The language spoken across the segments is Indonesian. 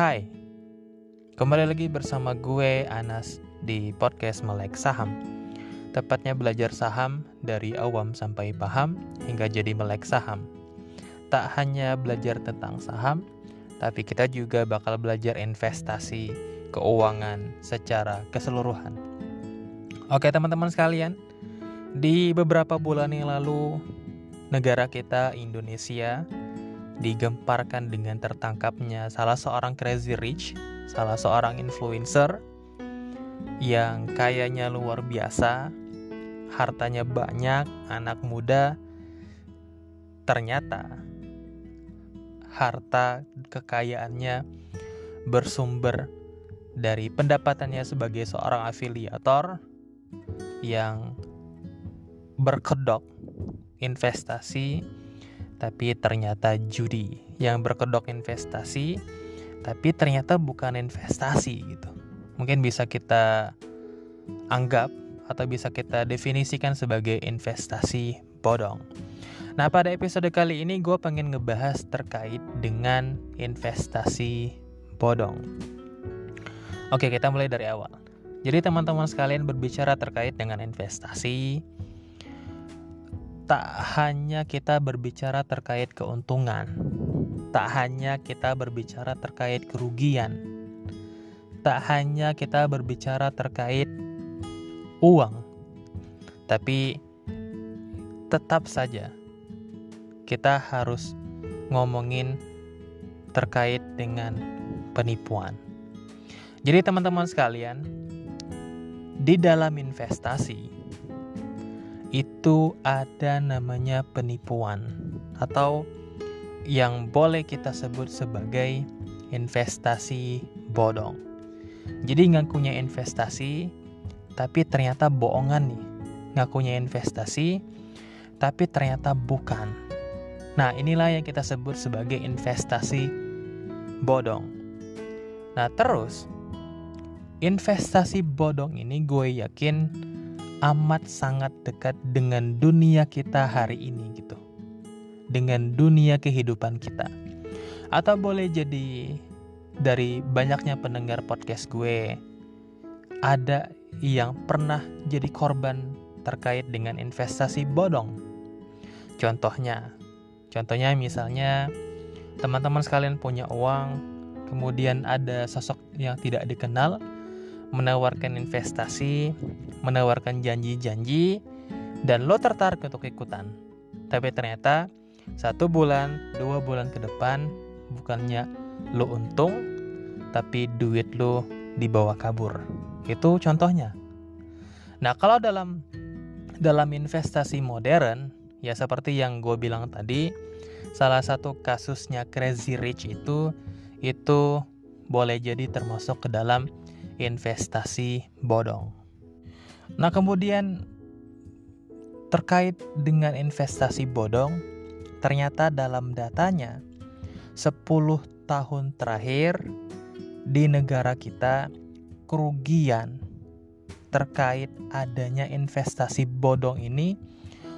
Hai, kembali lagi bersama gue Anas di podcast Melek Saham. Tepatnya belajar saham dari awam sampai paham hingga jadi melek saham. Tak hanya belajar tentang saham, tapi kita juga bakal belajar investasi, keuangan secara keseluruhan. Oke teman-teman sekalian, di beberapa bulan yang lalu negara kita Indonesia digemparkan dengan tertangkapnya salah seorang crazy rich, salah seorang influencer yang kayanya luar biasa, hartanya banyak, anak muda, ternyata harta kekayaannya bersumber dari pendapatannya sebagai seorang afiliator yang berkedok investasi tapi ternyata judi yang berkedok investasi tapi ternyata bukan investasi gitu. Mungkin bisa kita anggap atau bisa kita definisikan sebagai investasi bodong. Nah pada episode kali ini gue pengen ngebahas terkait dengan investasi bodong. Oke kita mulai dari awal. Jadi teman-teman sekalian berbicara terkait dengan investasi tak hanya kita berbicara terkait keuntungan, tak hanya kita berbicara terkait kerugian, tak hanya kita berbicara terkait uang, tapi tetap saja kita harus ngomongin terkait dengan penipuan. Jadi teman-teman sekalian, di dalam investasi itu ada namanya penipuan atau yang boleh kita sebut sebagai investasi bodong. Jadi ngakunya investasi tapi ternyata bohongan nih. Ngakunya investasi tapi ternyata bukan. Nah, inilah yang kita sebut sebagai investasi bodong. Nah, terus investasi bodong ini gue yakin amat sangat dekat dengan dunia kita hari ini gitu. Dengan dunia kehidupan kita. Atau boleh jadi dari banyaknya pendengar podcast gue ada yang pernah jadi korban terkait dengan investasi bodong. Contohnya, contohnya misalnya teman-teman sekalian punya uang, kemudian ada sosok yang tidak dikenal menawarkan investasi, menawarkan janji-janji, dan lo tertarik untuk ikutan. Tapi ternyata satu bulan, dua bulan ke depan, bukannya lo untung, tapi duit lo dibawa kabur. Itu contohnya. Nah kalau dalam dalam investasi modern, ya seperti yang gue bilang tadi, salah satu kasusnya Crazy Rich itu itu boleh jadi termasuk ke dalam investasi bodong. Nah, kemudian terkait dengan investasi bodong, ternyata dalam datanya 10 tahun terakhir di negara kita kerugian terkait adanya investasi bodong ini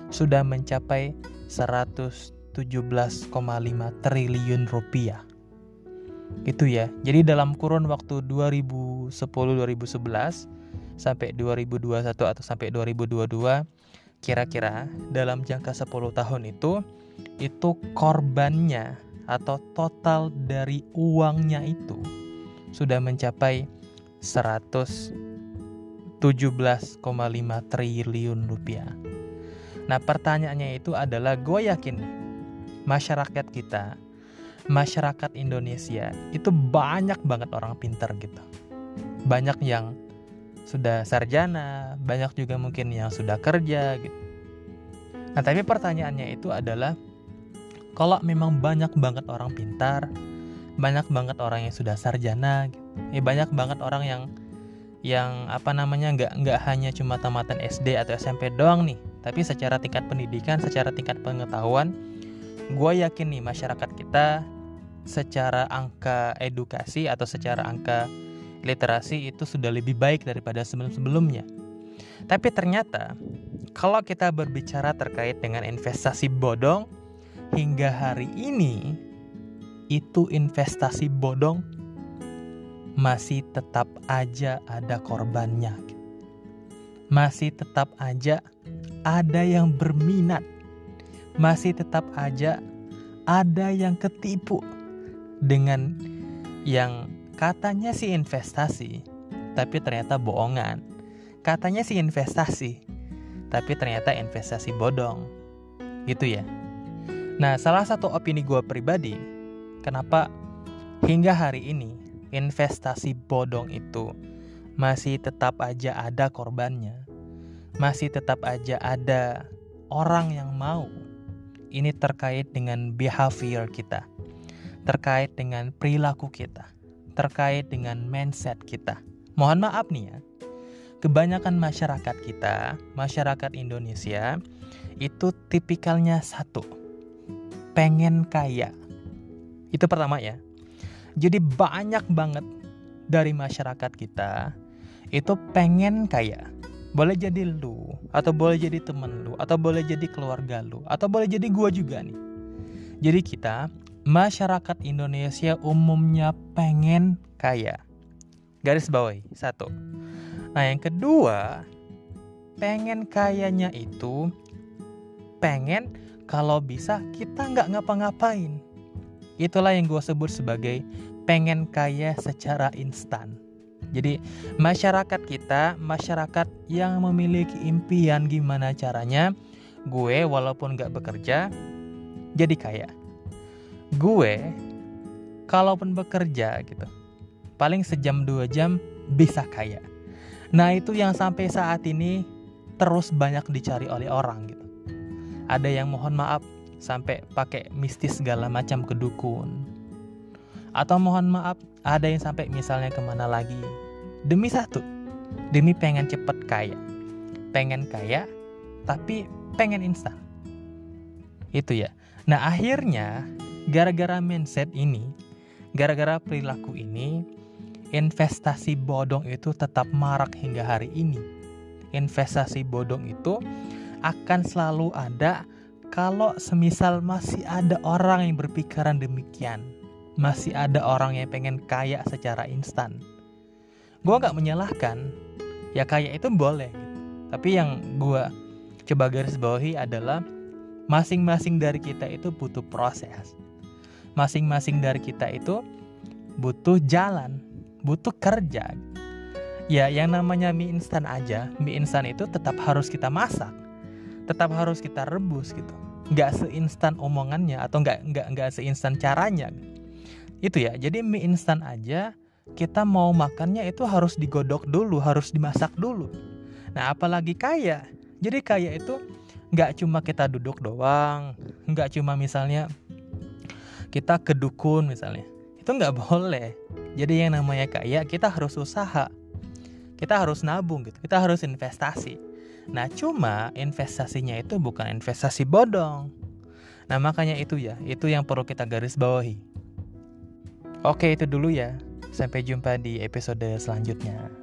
sudah mencapai 117,5 triliun rupiah itu ya jadi dalam kurun waktu 2010 2011 sampai 2021 atau sampai 2022 kira-kira dalam jangka 10 tahun itu itu korbannya atau total dari uangnya itu sudah mencapai 117,5 triliun rupiah. Nah pertanyaannya itu adalah gue yakin masyarakat kita masyarakat Indonesia itu banyak banget orang pintar gitu. Banyak yang sudah sarjana, banyak juga mungkin yang sudah kerja gitu. Nah, tapi pertanyaannya itu adalah kalau memang banyak banget orang pintar, banyak banget orang yang sudah sarjana, gitu. ya banyak banget orang yang yang apa namanya nggak nggak hanya cuma tamatan SD atau SMP doang nih, tapi secara tingkat pendidikan, secara tingkat pengetahuan, gue yakin nih masyarakat kita secara angka edukasi atau secara angka literasi itu sudah lebih baik daripada sebelum-sebelumnya. Tapi ternyata kalau kita berbicara terkait dengan investasi bodong hingga hari ini itu investasi bodong masih tetap aja ada korbannya. Masih tetap aja ada yang berminat. Masih tetap aja ada yang ketipu dengan yang katanya sih investasi, tapi ternyata bohongan. Katanya sih investasi, tapi ternyata investasi bodong. Gitu ya. Nah, salah satu opini gue pribadi, kenapa hingga hari ini investasi bodong itu masih tetap aja ada korbannya, masih tetap aja ada orang yang mau. Ini terkait dengan behavior kita, terkait dengan perilaku kita, terkait dengan mindset kita. Mohon maaf nih ya, kebanyakan masyarakat kita, masyarakat Indonesia, itu tipikalnya satu, pengen kaya. Itu pertama ya. Jadi banyak banget dari masyarakat kita itu pengen kaya. Boleh jadi lu, atau boleh jadi temen lu, atau boleh jadi keluarga lu, atau boleh jadi gua juga nih. Jadi kita, masyarakat Indonesia umumnya pengen kaya. Garis bawahi, satu. Nah yang kedua, pengen kayanya itu pengen kalau bisa kita nggak ngapa-ngapain. Itulah yang gue sebut sebagai pengen kaya secara instan. Jadi masyarakat kita, masyarakat yang memiliki impian gimana caranya gue walaupun gak bekerja jadi kaya. Gue kalaupun bekerja gitu, paling sejam dua jam bisa kaya. Nah itu yang sampai saat ini terus banyak dicari oleh orang gitu. Ada yang mohon maaf sampai pakai mistis segala macam kedukun atau mohon maaf, ada yang sampai misalnya ke mana lagi. Demi satu, demi pengen cepet kaya. Pengen kaya, tapi pengen instan. Itu ya. Nah akhirnya, gara-gara mindset ini, gara-gara perilaku ini, investasi bodong itu tetap marak hingga hari ini. Investasi bodong itu akan selalu ada kalau semisal masih ada orang yang berpikiran demikian masih ada orang yang pengen kaya secara instan. Gue gak menyalahkan, ya kaya itu boleh. Tapi yang gue coba garis bawahi adalah masing-masing dari kita itu butuh proses. Masing-masing dari kita itu butuh jalan, butuh kerja. Ya yang namanya mie instan aja, mie instan itu tetap harus kita masak, tetap harus kita rebus gitu. Gak seinstan omongannya atau gak, gak, gak seinstan caranya. Itu ya, jadi mie instan aja kita mau makannya itu harus digodok dulu, harus dimasak dulu. Nah, apalagi kaya. Jadi kaya itu nggak cuma kita duduk doang, nggak cuma misalnya kita ke dukun misalnya. Itu nggak boleh. Jadi yang namanya kaya kita harus usaha. Kita harus nabung gitu, kita harus investasi. Nah, cuma investasinya itu bukan investasi bodong. Nah, makanya itu ya, itu yang perlu kita garis bawahi. Oke, itu dulu ya. Sampai jumpa di episode selanjutnya.